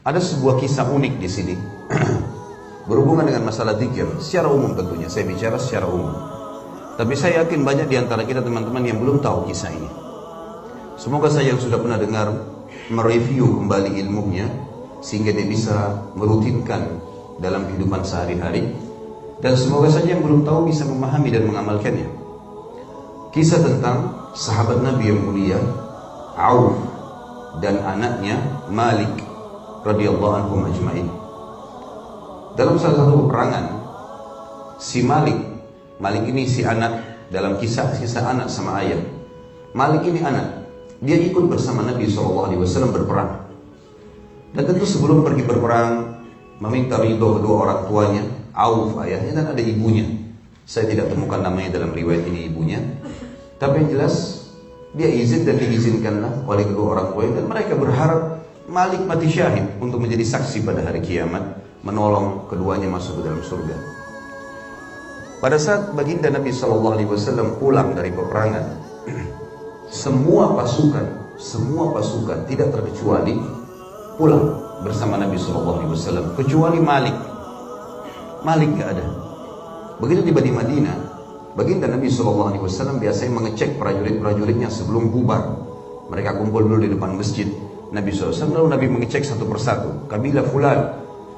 Ada sebuah kisah unik di sini berhubungan dengan masalah zikir secara umum tentunya. Saya bicara secara umum. Tapi saya yakin banyak di antara kita teman-teman yang belum tahu kisah ini. Semoga saya yang sudah pernah dengar mereview kembali ilmunya sehingga dia bisa merutinkan dalam kehidupan sehari-hari dan semoga saja yang belum tahu bisa memahami dan mengamalkannya. Kisah tentang sahabat Nabi yang mulia Auf dan anaknya Malik radhiyallahu anhum ajma'in. Dalam salah satu peperangan si Malik, Malik ini si anak dalam kisah-kisah anak sama ayah. Malik ini anak, dia ikut bersama Nabi SAW berperang. Dan tentu sebelum pergi berperang meminta ridho kedua orang tuanya, Auf ayahnya dan ada ibunya. Saya tidak temukan namanya dalam riwayat ini ibunya. Tapi yang jelas dia izin dan diizinkanlah oleh kedua orang tuanya dan mereka berharap Malik mati syahid untuk menjadi saksi pada hari kiamat menolong keduanya masuk ke dalam surga. Pada saat baginda Nabi Shallallahu Alaihi Wasallam pulang dari peperangan, semua pasukan, semua pasukan tidak terkecuali pulang bersama Nabi Shallallahu Alaihi Wasallam kecuali Malik. Malik gak ada. Begitu tiba di Madinah, baginda Nabi Shallallahu Alaihi Wasallam biasanya mengecek prajurit-prajuritnya sebelum bubar. Mereka kumpul dulu di depan masjid, Nabi SAW lalu Nabi mengecek satu persatu. Kabilah fulan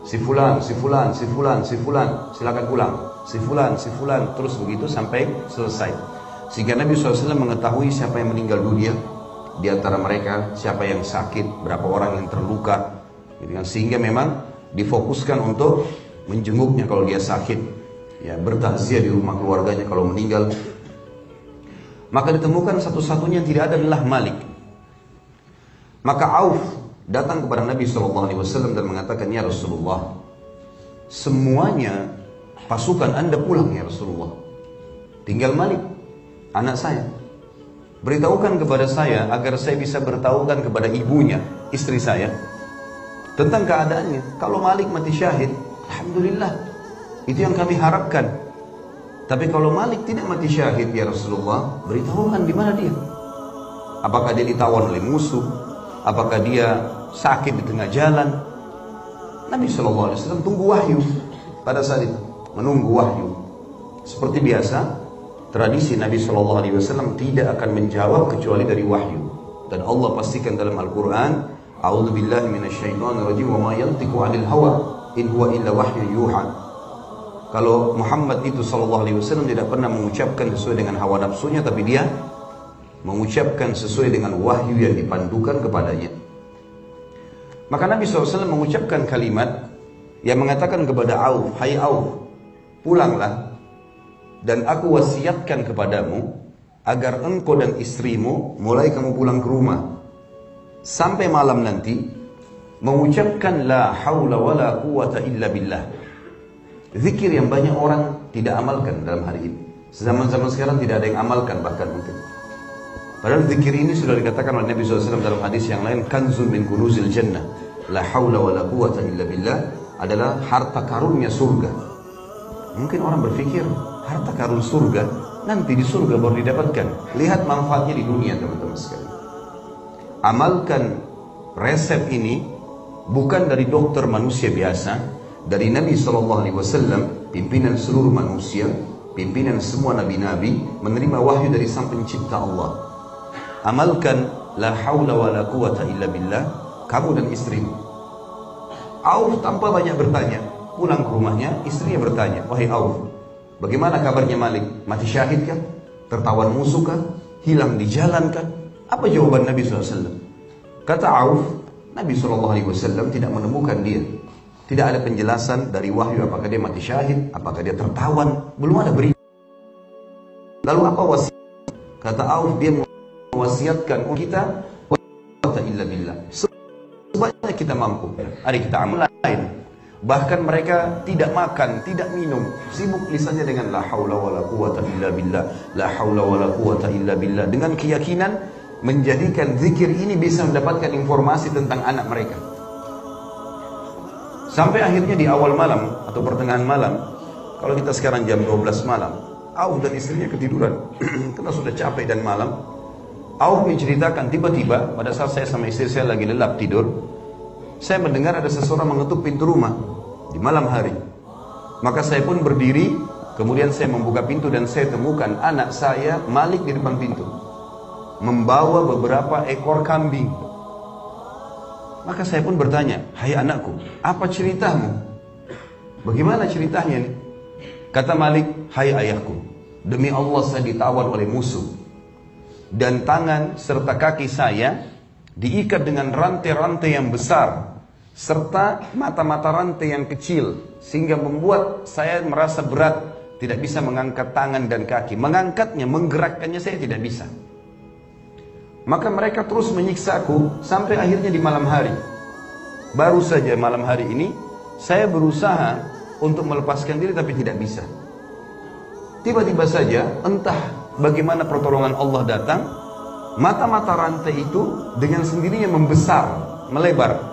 si fulan si fulan si fulan si fulan. Silakan pulang. Si fulan si fulan. Terus begitu sampai selesai. Sehingga Nabi SAW mengetahui siapa yang meninggal dunia. Di antara mereka siapa yang sakit berapa orang yang terluka. Gitu kan. sehingga memang difokuskan untuk menjenguknya kalau dia sakit. Ya bertakziah di rumah keluarganya kalau meninggal. Maka ditemukan satu-satunya yang tidak ada adalah Malik maka Auf datang kepada Nabi SAW dan mengatakan, Ya Rasulullah, semuanya pasukan anda pulang ya Rasulullah. Tinggal Malik, anak saya. Beritahukan kepada saya agar saya bisa beritahukan kepada ibunya, istri saya, tentang keadaannya. Kalau Malik mati syahid, Alhamdulillah, itu yang kami harapkan. Tapi kalau Malik tidak mati syahid ya Rasulullah, beritahukan di mana dia. Apakah dia ditawan oleh musuh, apakah dia sakit di tengah jalan. Nabi SAW tunggu wahyu pada saat itu, menunggu wahyu. Seperti biasa, tradisi Nabi SAW tidak akan menjawab kecuali dari wahyu. Dan Allah pastikan dalam Al-Quran, A'udhu billahi minasyaitonir rajim wa ma yantiqu 'anil hawa in huwa illa wahyu yuha. Kalau Muhammad itu sallallahu alaihi wasallam tidak pernah mengucapkan sesuai dengan hawa nafsunya tapi dia mengucapkan sesuai dengan wahyu yang dipandukan kepadanya. Maka Nabi SAW mengucapkan kalimat yang mengatakan kepada Auf, Hai Auf, pulanglah dan aku wasiatkan kepadamu agar engkau dan istrimu mulai kamu pulang ke rumah sampai malam nanti mengucapkan la haula wala quwata illa billah. Zikir yang banyak orang tidak amalkan dalam hari ini. Zaman-zaman sekarang tidak ada yang amalkan bahkan mungkin. Padahal zikir ini sudah dikatakan oleh Nabi SAW dalam hadis yang lain, kanzul min kunuzil jannah, la hawla wa la quwata illa billah, adalah harta karunnya surga. Mungkin orang berpikir, harta karun surga, nanti di surga baru didapatkan. Lihat manfaatnya di dunia teman-teman sekalian. Amalkan resep ini bukan dari dokter manusia biasa, dari Nabi SAW, pimpinan seluruh manusia, pimpinan semua nabi-nabi, menerima wahyu dari sang pencipta Allah. Amalkan la haula wa la quwata illa billah, kamu dan istrimu. Auf tanpa banyak bertanya, pulang ke rumahnya, istrinya bertanya, wahai Auf, bagaimana kabarnya Malik? Mati syahid kan? Tertawan musuh kan? Hilang di jalan kan? Apa jawaban Nabi SAW? Kata Auf, Nabi SAW tidak menemukan dia. Tidak ada penjelasan dari wahyu apakah dia mati syahid, apakah dia tertawan, belum ada berita. Lalu apa wasiat? Kata Auf dia mewasiatkan kita wa illa billah. Sebanyak kita mampu. Hari kita amal lain. Bahkan mereka tidak makan, tidak minum, sibuk lisannya dengan la haula wala quwata illa billah, la haula wala quwata illa billah dengan keyakinan menjadikan zikir ini bisa mendapatkan informasi tentang anak mereka. Sampai akhirnya di awal malam atau pertengahan malam, kalau kita sekarang jam 12 malam, Auf dan istrinya ketiduran karena sudah capek dan malam. Auf menceritakan tiba-tiba pada saat saya sama istri saya lagi lelap tidur, saya mendengar ada seseorang mengetuk pintu rumah di malam hari. Maka saya pun berdiri, kemudian saya membuka pintu dan saya temukan anak saya Malik di depan pintu. Membawa beberapa ekor kambing maka saya pun bertanya, hai anakku, apa ceritamu? Bagaimana ceritanya? Kata Malik, hai ayahku, demi Allah saya ditawan oleh musuh. Dan tangan serta kaki saya diikat dengan rantai-rantai yang besar. Serta mata-mata rantai yang kecil. Sehingga membuat saya merasa berat. Tidak bisa mengangkat tangan dan kaki. Mengangkatnya, menggerakkannya saya tidak bisa. Maka mereka terus menyiksaku sampai akhirnya di malam hari. Baru saja malam hari ini saya berusaha untuk melepaskan diri tapi tidak bisa. Tiba-tiba saja entah bagaimana pertolongan Allah datang, mata-mata rantai itu dengan sendirinya membesar, melebar.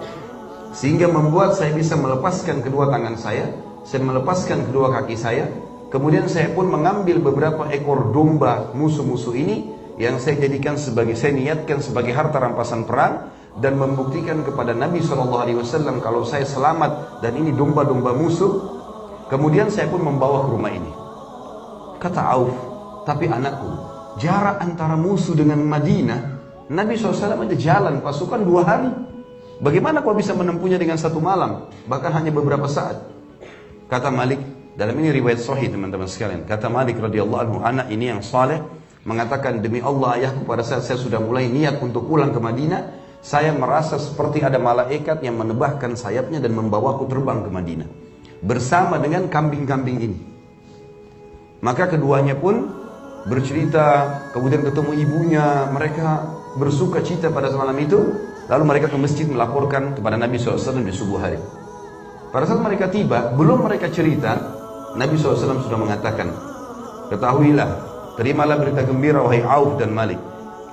Sehingga membuat saya bisa melepaskan kedua tangan saya, saya melepaskan kedua kaki saya, kemudian saya pun mengambil beberapa ekor domba musuh-musuh ini yang saya jadikan sebagai saya niatkan sebagai harta rampasan perang dan membuktikan kepada Nabi SAW kalau saya selamat dan ini domba-domba musuh kemudian saya pun membawa ke rumah ini kata Auf tapi anakku jarak antara musuh dengan Madinah Nabi SAW aja jalan pasukan dua hari. Bagaimana kau bisa menempuhnya dengan satu malam bahkan hanya beberapa saat? Kata Malik dalam ini riwayat sahih teman-teman sekalian. Kata Malik radhiyallahu anhu anak ini yang saleh mengatakan demi Allah ayahku pada saat saya sudah mulai niat untuk pulang ke Madinah, saya merasa seperti ada malaikat yang menebahkan sayapnya dan membawaku terbang ke Madinah bersama dengan kambing-kambing ini. Maka keduanya pun bercerita, kemudian ketemu ibunya, mereka bersuka cita pada malam itu, lalu mereka ke masjid melaporkan kepada Nabi SAW di subuh hari. Pada saat mereka tiba, belum mereka cerita, Nabi SAW sudah mengatakan, ketahuilah Terimalah berita gembira wahai Auf dan Malik.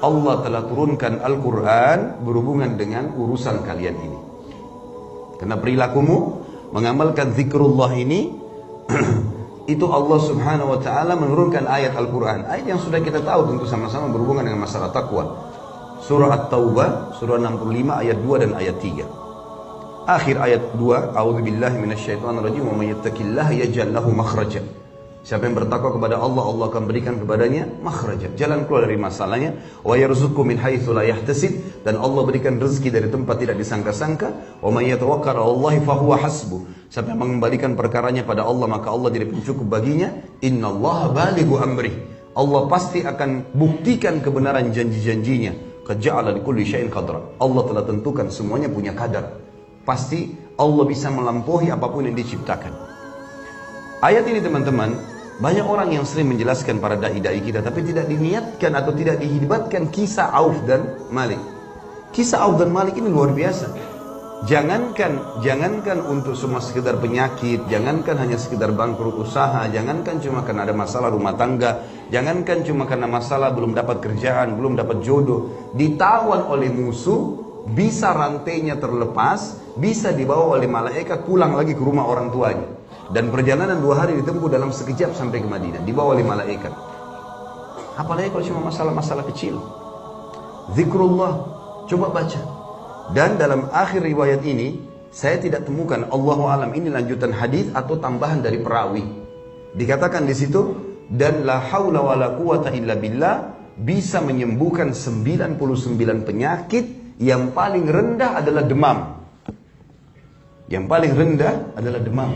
Allah telah turunkan Al-Quran berhubungan dengan urusan kalian ini. Karena perilakumu mengamalkan zikrullah ini itu Allah subhanahu wa ta'ala menurunkan ayat Al-Quran. Ayat yang sudah kita tahu tentu sama-sama berhubungan dengan masalah takwa. Surah At-Taubah, surah 65 ayat 2 dan ayat 3. Akhir ayat 2, A'udzu billahi minasyaitonir rajim wa may yattaqillaha yaj'al lahu makhraja. Siapa yang bertakwa kepada Allah, Allah akan berikan kepadanya makhraja, jalan keluar dari masalahnya. Wa yarzuqhu min haitsu la yahtasib dan Allah berikan rezeki dari tempat tidak disangka-sangka. Wa may yatawakkal 'ala Allah fa huwa hasbuh. Yang mengembalikan perkaranya pada Allah, maka Allah jadi pencukup baginya. Innallaha balighu amri. Allah pasti akan buktikan kebenaran janji-janjinya. Qad likulli syai'in qadra. Allah telah tentukan semuanya punya kadar. Pasti Allah bisa melampaui apa pun yang diciptakan. Ayat ini teman-teman banyak orang yang sering menjelaskan para dai-dai kita tapi tidak diniatkan atau tidak dihibatkan kisah Auf dan Malik. Kisah Auf dan Malik ini luar biasa. Jangankan jangankan untuk semua sekedar penyakit, jangankan hanya sekedar bangkrut usaha, jangankan cuma karena ada masalah rumah tangga, jangankan cuma karena masalah belum dapat kerjaan, belum dapat jodoh, ditawan oleh musuh, bisa rantainya terlepas, bisa dibawa oleh malaikat pulang lagi ke rumah orang tuanya. Dan perjalanan dua hari ditempuh dalam sekejap sampai ke Madinah. Dibawa oleh malaikat. Apalagi kalau cuma masalah-masalah kecil. Zikrullah. Coba baca. Dan dalam akhir riwayat ini, saya tidak temukan Allah alam ini lanjutan hadis atau tambahan dari perawi. Dikatakan di situ, dan la haula wala quwata illa billah bisa menyembuhkan 99 penyakit yang paling rendah adalah demam. Yang paling rendah adalah demam.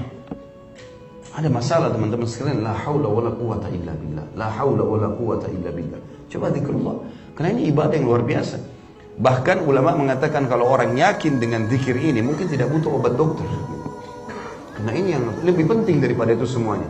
Ada masalah teman-teman sekalian, la haula wala quwata illa billah. La haula wala quwata illa billah. Coba zikrullah. Karena ini ibadah yang luar biasa. Bahkan ulama mengatakan kalau orang yakin dengan zikir ini mungkin tidak butuh obat dokter. Karena ini yang lebih penting daripada itu semuanya.